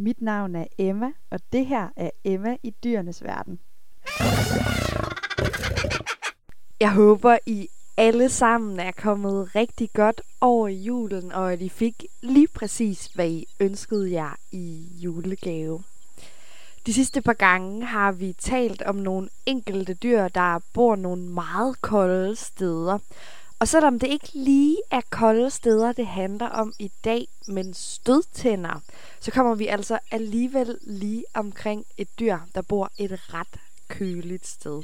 Mit navn er Emma, og det her er Emma i dyrenes verden. Jeg håber, I alle sammen er kommet rigtig godt over julen, og at I fik lige præcis, hvad I ønskede jer i julegave. De sidste par gange har vi talt om nogle enkelte dyr, der bor nogle meget kolde steder. Og selvom det ikke lige er kolde steder, det handler om i dag, men stødtænder, så kommer vi altså alligevel lige omkring et dyr, der bor et ret køligt sted.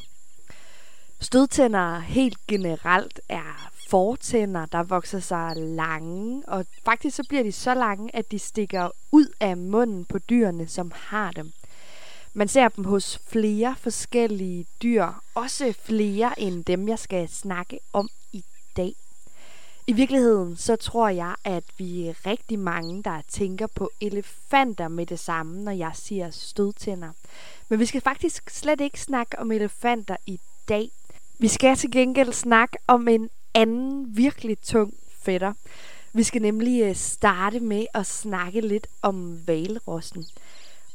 Stødtænder helt generelt er fortænder, der vokser sig lange, og faktisk så bliver de så lange, at de stikker ud af munden på dyrene, som har dem. Man ser dem hos flere forskellige dyr, også flere end dem, jeg skal snakke om dag. I virkeligheden så tror jeg, at vi er rigtig mange, der tænker på elefanter med det samme, når jeg siger stødtænder. Men vi skal faktisk slet ikke snakke om elefanter i dag. Vi skal til gengæld snakke om en anden virkelig tung fætter. Vi skal nemlig øh, starte med at snakke lidt om valrossen.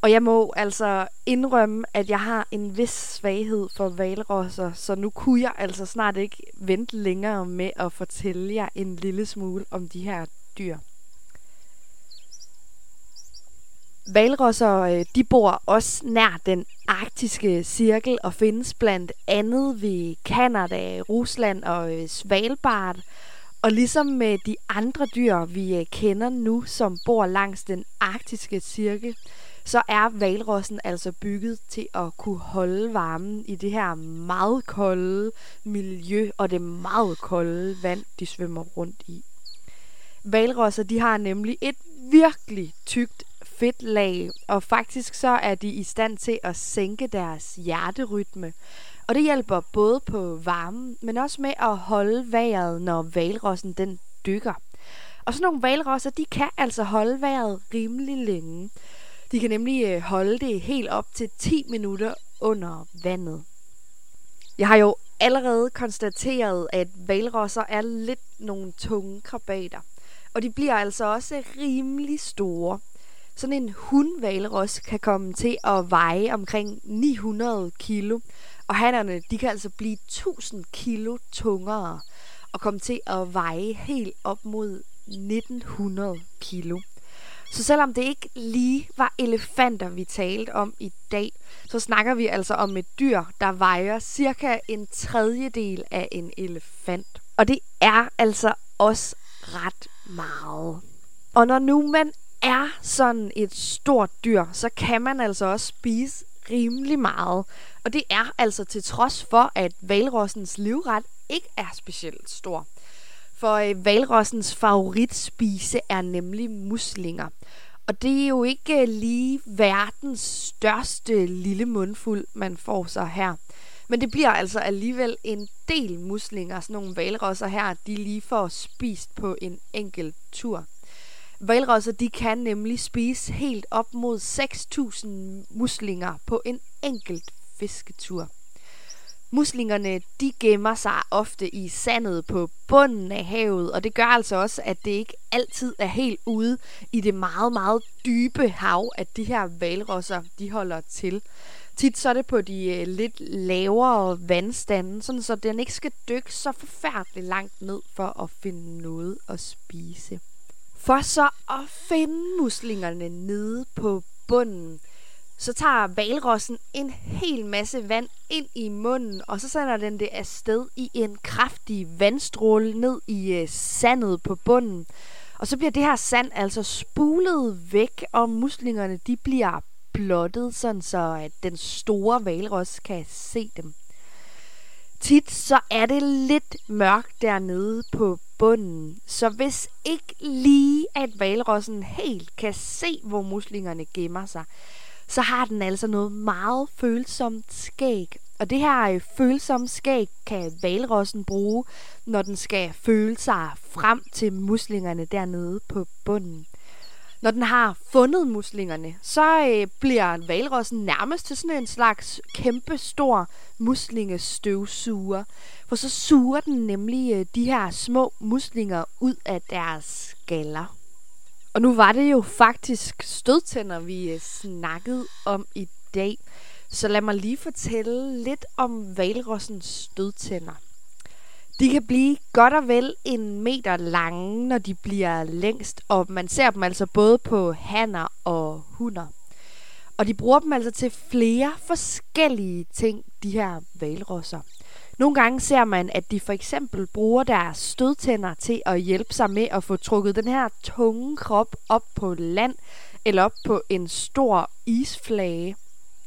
Og jeg må altså indrømme, at jeg har en vis svaghed for valrosser, så nu kunne jeg altså snart ikke vente længere med at fortælle jer en lille smule om de her dyr. Valrosser øh, de bor også nær den arktiske cirkel og findes blandt andet ved Kanada, Rusland og øh, Svalbard. Og ligesom med de andre dyr, vi øh, kender nu, som bor langs den arktiske cirkel, så er valrossen altså bygget til at kunne holde varmen i det her meget kolde miljø og det meget kolde vand, de svømmer rundt i. Valrosser de har nemlig et virkelig tykt fedtlag, og faktisk så er de i stand til at sænke deres hjerterytme. Og det hjælper både på varmen, men også med at holde vejret, når valrossen den dykker. Og sådan nogle valrosser, de kan altså holde vejret rimelig længe. De kan nemlig øh, holde det helt op til 10 minutter under vandet. Jeg har jo allerede konstateret, at valrosser er lidt nogle tunge krabater. Og de bliver altså også rimelig store. Sådan en hundvalros kan komme til at veje omkring 900 kilo, og hannerne de kan altså blive 1000 kilo tungere og komme til at veje helt op mod 1900 kilo. Så selvom det ikke lige var elefanter, vi talte om i dag, så snakker vi altså om et dyr, der vejer cirka en tredjedel af en elefant. Og det er altså også ret meget. Og når nu man er sådan et stort dyr, så kan man altså også spise rimelig meget. Og det er altså til trods for, at valrossens livret ikke er specielt stor. For øh, valrossens favoritspise er nemlig muslinger. Og det er jo ikke øh, lige verdens største lille mundfuld, man får så her. Men det bliver altså alligevel en del muslinger, sådan nogle valrosser her, de lige får spist på en enkelt tur. Valrosser de kan nemlig spise helt op mod 6.000 muslinger på en enkelt fisketur. Muslingerne de gemmer sig ofte i sandet på bunden af havet, og det gør altså også, at det ikke altid er helt ude i det meget, meget dybe hav, at de her valrosser de holder til. Tit så er det på de øh, lidt lavere vandstande, sådan så den ikke skal dykke så forfærdeligt langt ned for at finde noget at spise. For så at finde muslingerne nede på bunden, så tager valrossen en hel masse vand ind i munden, og så sender den det afsted i en kraftig vandstråle ned i øh, sandet på bunden. Og så bliver det her sand altså spulet væk, og muslingerne de bliver blottet, sådan så at den store valros kan se dem. Tit så er det lidt mørkt dernede på bunden, så hvis ikke lige at valrossen helt kan se, hvor muslingerne gemmer sig, så har den altså noget meget følsomt skæg. Og det her øh, følsomme skæg kan valrossen bruge, når den skal føle sig frem til muslingerne dernede på bunden. Når den har fundet muslingerne, så øh, bliver valrossen nærmest til sådan en slags kæmpe stor muslingestøvsuger. For så suger den nemlig øh, de her små muslinger ud af deres skaller. Og nu var det jo faktisk stødtænder, vi øh, snakkede om i dag. Så lad mig lige fortælle lidt om valrossens stødtænder. De kan blive godt og vel en meter lange, når de bliver længst, og man ser dem altså både på hanner og hunder. Og de bruger dem altså til flere forskellige ting, de her valrosser. Nogle gange ser man, at de for eksempel bruger deres stødtænder til at hjælpe sig med at få trukket den her tunge krop op på land eller op på en stor isflage.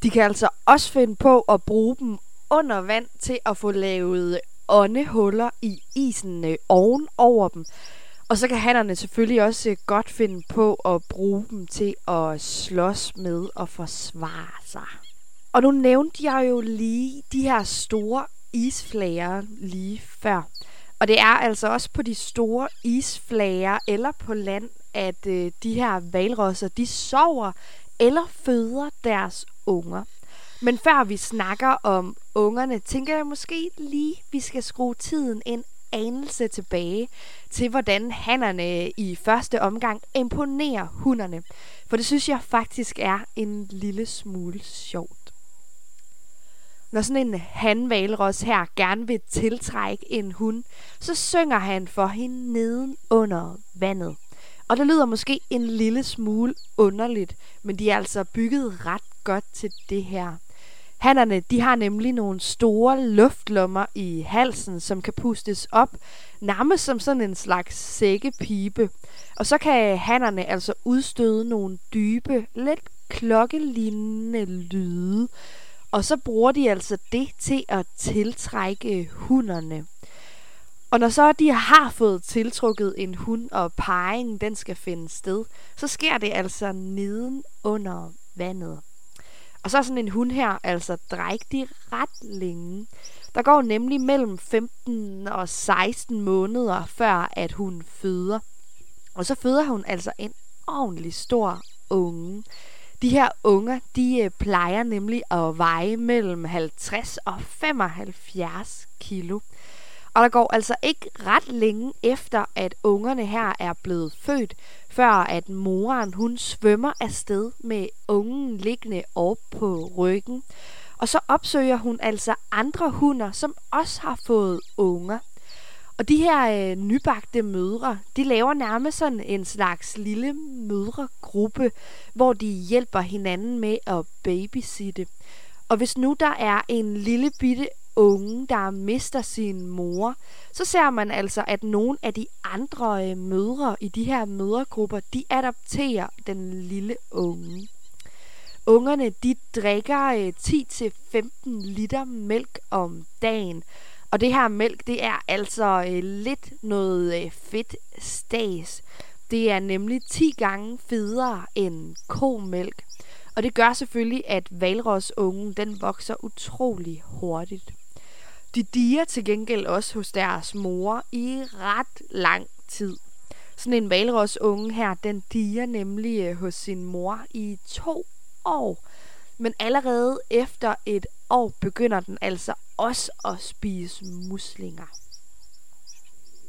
De kan altså også finde på at bruge dem under vand til at få lavet åndehuller i isen øh, oven over dem. Og så kan hannerne selvfølgelig også øh, godt finde på at bruge dem til at slås med og forsvare sig. Og nu nævnte jeg jo lige de her store isflager lige før. Og det er altså også på de store isflager eller på land, at øh, de her valrosser, de sover eller føder deres unger. Men før vi snakker om ungerne, tænker jeg måske lige, vi skal skrue tiden en anelse tilbage til, hvordan hannerne i første omgang imponerer hunderne. For det synes jeg faktisk er en lille smule sjovt. Når sådan en hanvalros her gerne vil tiltrække en hund, så synger han for hende neden under vandet. Og det lyder måske en lille smule underligt, men de er altså bygget ret godt til det her. Hannerne, de har nemlig nogle store luftlommer i halsen, som kan pustes op, nærmest som sådan en slags sækkepipe. Og så kan hannerne altså udstøde nogle dybe, lidt klokkelignende lyde. Og så bruger de altså det til at tiltrække hunderne. Og når så de har fået tiltrukket en hund, og parringen den skal finde sted, så sker det altså neden under vandet. Og så er sådan en hund her altså drægtig ret længe. Der går nemlig mellem 15 og 16 måneder, før at hun føder. Og så føder hun altså en ordentlig stor unge. De her unger, de øh, plejer nemlig at veje mellem 50 og 75 kilo. Og der går altså ikke ret længe efter, at ungerne her er blevet født, før at moren hun svømmer afsted med ungen liggende op på ryggen. Og så opsøger hun altså andre hunder, som også har fået unger. Og de her øh, nybagte mødre, de laver nærmest sådan en slags lille mødregruppe, hvor de hjælper hinanden med at babysitte. Og hvis nu der er en lille bitte unge, der mister sin mor, så ser man altså, at nogle af de andre øh, mødre i de her mødregrupper, de adopterer den lille unge. Ungerne, de drikker øh, 10-15 liter mælk om dagen, og det her mælk, det er altså øh, lidt noget øh, fedt stas. Det er nemlig 10 gange federe end komælk. Og det gør selvfølgelig, at valrosungen den vokser utrolig hurtigt. De diger til gengæld også hos deres mor i ret lang tid. Sådan en valrosunge her, den diger nemlig øh, hos sin mor i to år. Men allerede efter et år begynder den altså også at spise muslinger.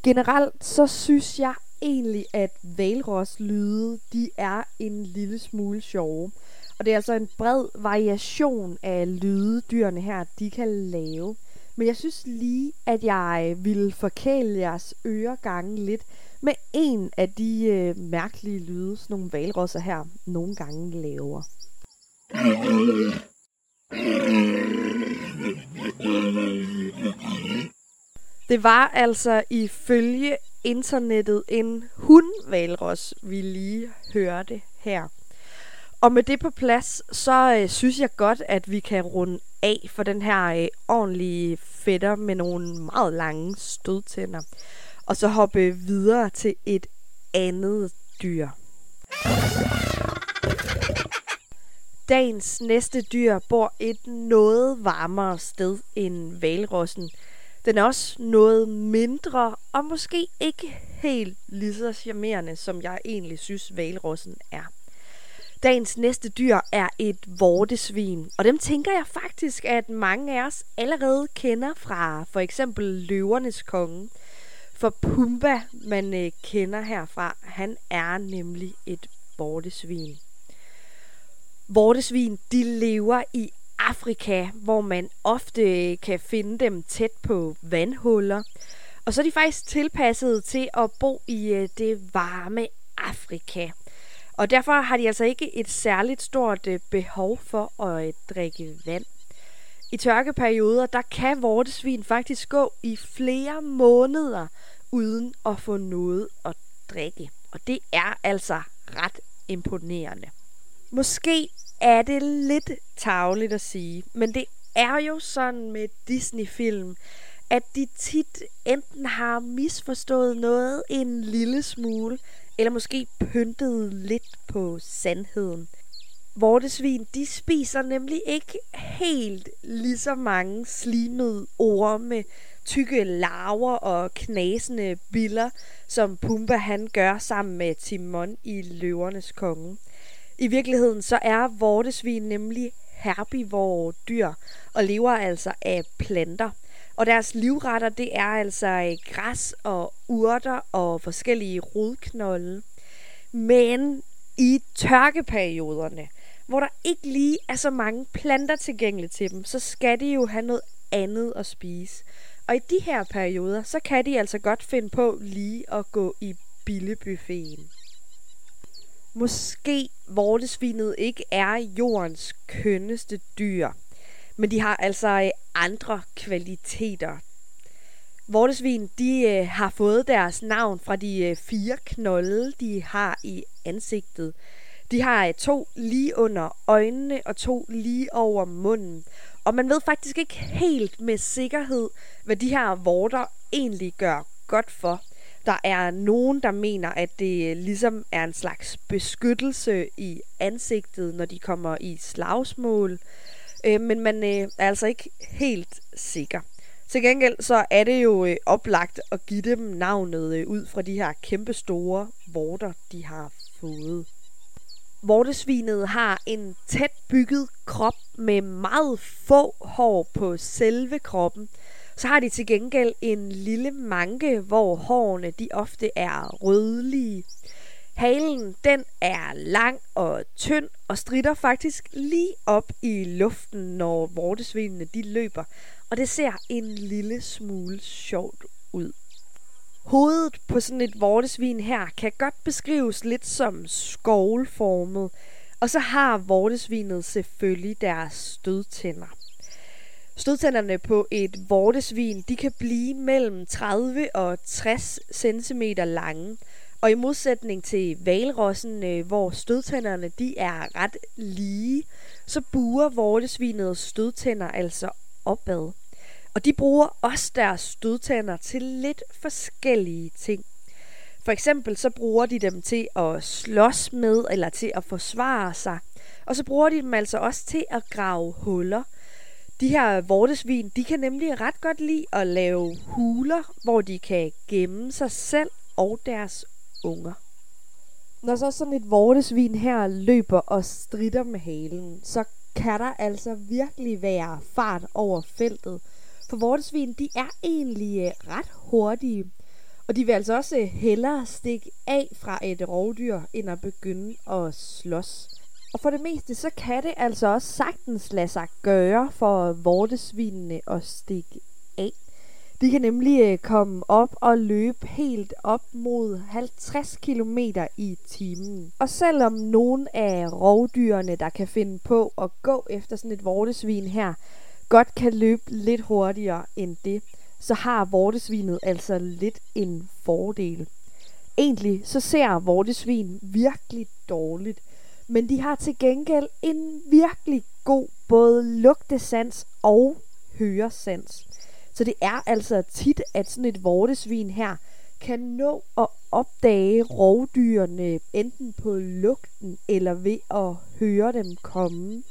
Generelt så synes jeg egentlig, at valroslyde, de er en lille smule sjove. Og det er altså en bred variation af lyde, dyrene her, de kan lave. Men jeg synes lige, at jeg øh, ville forkæle jeres øregange lidt med en af de øh, mærkelige lyde, som nogle valrosser her nogle gange laver. Det var altså ifølge internettet en hundvalros, vi lige hørte her. Og med det på plads, så øh, synes jeg godt, at vi kan runde af for den her øh, ordentlige fætter med nogle meget lange stødtænder. Og så hoppe videre til et andet dyr. Dagens næste dyr bor et noget varmere sted end valrossen. Den er også noget mindre og måske ikke helt lige så charmerende, som jeg egentlig synes valrossen er. Dagens næste dyr er et vortesvin, og dem tænker jeg faktisk, at mange af os allerede kender fra for eksempel løvernes konge. For Pumba, man øh, kender herfra, han er nemlig et vortesvin. Vortesvin, de lever i Afrika, hvor man ofte øh, kan finde dem tæt på vandhuller. Og så er de faktisk tilpasset til at bo i øh, det varme Afrika. Og derfor har de altså ikke et særligt stort øh, behov for at øh, drikke vand. I tørkeperioder, der kan vortesvin faktisk gå i flere måneder uden at få noget at drikke. Og det er altså ret imponerende. Måske er det lidt tavligt at sige, men det er jo sådan med Disney-film, at de tit enten har misforstået noget en lille smule, eller måske pyntet lidt på sandheden. Vortesvin, de spiser nemlig ikke helt lige så mange slimede orme, tykke larver og knasende biller, som Pumba han gør sammen med Timon i Løvernes Konge. I virkeligheden så er vortesvin nemlig herbivore dyr og lever altså af planter. Og deres livretter, det er altså øh, græs og urter og forskellige rodknolde. Men i tørkeperioderne, hvor der ikke lige er så mange planter tilgængelige til dem, så skal de jo have noget andet at spise. Og i de her perioder, så kan de altså godt finde på lige at gå i billebuffeten. Måske vortesvinet ikke er jordens kønneste dyr, men de har altså øh, andre kvaliteter. Vortesvin, de øh, har fået deres navn fra de øh, fire knolde, de har i ansigtet. De har to lige under øjnene og to lige over munden. Og man ved faktisk ikke helt med sikkerhed, hvad de her vorter egentlig gør godt for. Der er nogen, der mener, at det ligesom er en slags beskyttelse i ansigtet, når de kommer i slagsmål. Øh, men man øh, er altså ikke helt sikker. Til gengæld så er det jo øh, oplagt at give dem navnet øh, ud fra de her kæmpe store vorter, de har fået. Vortesvinet har en tæt bygget krop med meget få hår på selve kroppen. Så har de til gengæld en lille manke, hvor hårene de ofte er rødlige. Halen den er lang og tynd og strider faktisk lige op i luften, når vortesvinene de løber. Og det ser en lille smule sjovt ud. Hovedet på sådan et vortesvin her kan godt beskrives lidt som skovlformet, og så har vortesvinet selvfølgelig deres stødtænder. Stødtænderne på et vortesvin de kan blive mellem 30 og 60 cm lange, og i modsætning til valrossen, øh, hvor stødtænderne de er ret lige, så buer vortesvinets stødtænder altså opad. Og de bruger også deres stødtænder til lidt forskellige ting. For eksempel så bruger de dem til at slås med eller til at forsvare sig. Og så bruger de dem altså også til at grave huller. De her vortesvin, de kan nemlig ret godt lide at lave huler, hvor de kan gemme sig selv og deres unger. Når så sådan et vortesvin her løber og strider med halen, så kan der altså virkelig være fart over feltet – for vortesvin, de er egentlig øh, ret hurtige. Og de vil altså også øh, hellere stikke af fra et rovdyr, end at begynde at slås. Og for det meste, så kan det altså også sagtens lade sig gøre for vortesvinene at stikke af. De kan nemlig øh, komme op og løbe helt op mod 50 km i timen. Og selvom nogle af rovdyrene, der kan finde på at gå efter sådan et vortesvin her, godt kan løbe lidt hurtigere end det, så har vortesvinet altså lidt en fordel. Egentlig så ser vortesvin virkelig dårligt, men de har til gengæld en virkelig god både lugtesans og høresans. Så det er altså tit, at sådan et vortesvin her kan nå at opdage rovdyrene enten på lugten eller ved at høre dem komme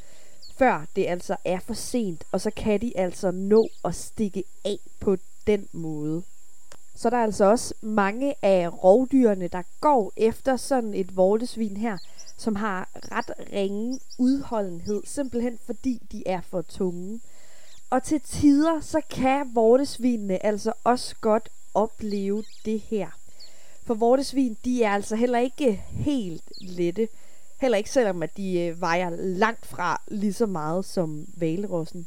før det altså er for sent, og så kan de altså nå at stikke af på den måde. Så der er altså også mange af rovdyrene, der går efter sådan et vortesvin her, som har ret ringe udholdenhed, simpelthen fordi de er for tunge. Og til tider, så kan vortesvinene altså også godt opleve det her. For vortesvin, de er altså heller ikke helt lette. Heller ikke selvom at de øh, vejer langt fra lige så meget som valrossen.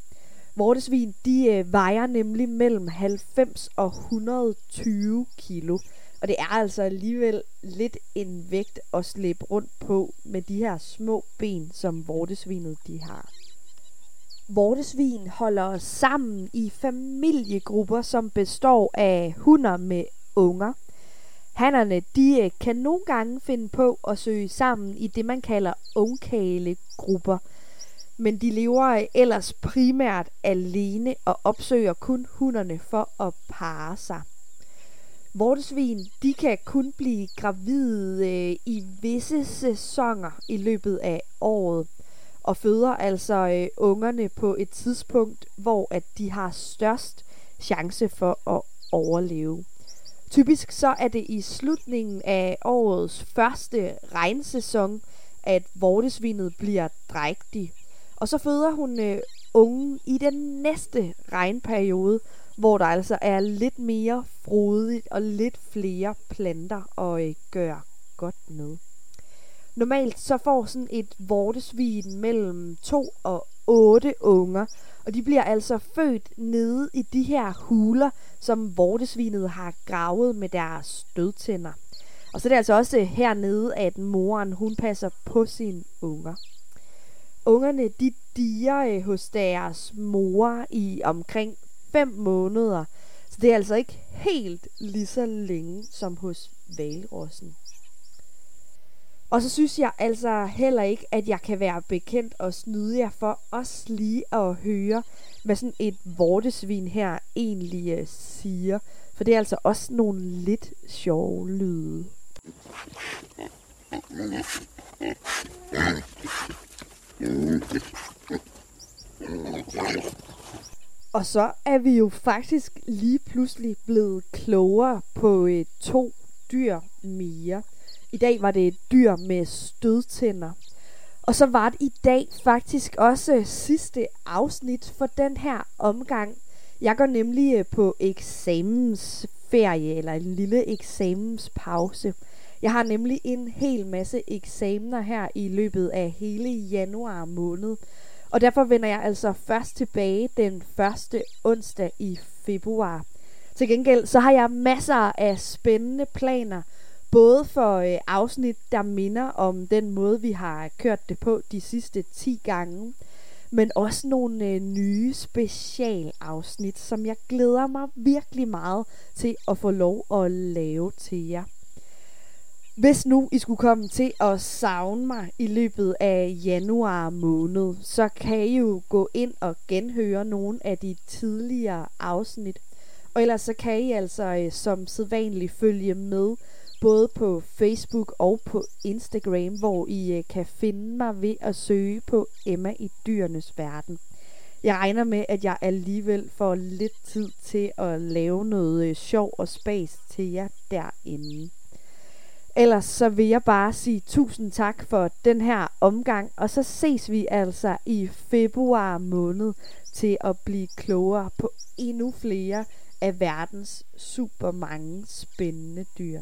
Vortesvin, de øh, vejer nemlig mellem 90 og 120 kilo. Og det er altså alligevel lidt en vægt at slæbe rundt på med de her små ben, som vortesvinet de har. Vortesvin holder sammen i familiegrupper, som består af hunder med unger. Hannerne de øh, kan nogle gange finde på at søge sammen i det, man kalder ungkælegrupper. Men de lever øh, ellers primært alene og opsøger kun hunderne for at parre sig. Vortesvin de kan kun blive gravide øh, i visse sæsoner i løbet af året og føder altså øh, ungerne på et tidspunkt, hvor at de har størst chance for at overleve. Typisk så er det i slutningen af årets første regnsæson, at vortesvinet bliver drægtig. Og så føder hun øh, ungen i den næste regnperiode, hvor der altså er lidt mere frodigt og lidt flere planter at øh, gøre godt med. Normalt så får sådan et vortesvin mellem 2 og 8 unger, og de bliver altså født nede i de her huler, som vortesvinet har gravet med deres stødtænder. Og så er det altså også hernede, at moren hun passer på sine unger. Ungerne de diger øh, hos deres mor i omkring 5 måneder, så det er altså ikke helt lige så længe som hos valrossen. Og så synes jeg altså heller ikke, at jeg kan være bekendt og snyde jer for også lige at høre, hvad sådan et vortesvin her egentlig uh, siger. For det er altså også nogle lidt sjove lyde. Og så er vi jo faktisk lige pludselig blevet klogere på uh, to dyr mere. I dag var det et dyr med stødtænder. Og så var det i dag faktisk også sidste afsnit for den her omgang. Jeg går nemlig øh, på eksamensferie, eller en lille eksamenspause. Jeg har nemlig en hel masse eksamener her i løbet af hele januar måned. Og derfor vender jeg altså først tilbage den første onsdag i februar. Til gengæld så har jeg masser af spændende planer – Både for øh, afsnit, der minder om den måde, vi har kørt det på de sidste 10 gange, men også nogle øh, nye specialafsnit, som jeg glæder mig virkelig meget til at få lov at lave til jer. Hvis nu I skulle komme til at savne mig i løbet af januar måned, så kan I jo gå ind og genhøre nogle af de tidligere afsnit. Og ellers så kan I altså øh, som sædvanligt følge med både på Facebook og på Instagram, hvor I øh, kan finde mig ved at søge på Emma i dyrenes verden. Jeg regner med, at jeg alligevel får lidt tid til at lave noget øh, sjov og spas til jer derinde. Ellers så vil jeg bare sige tusind tak for den her omgang, og så ses vi altså i februar måned til at blive klogere på endnu flere af verdens super mange spændende dyr.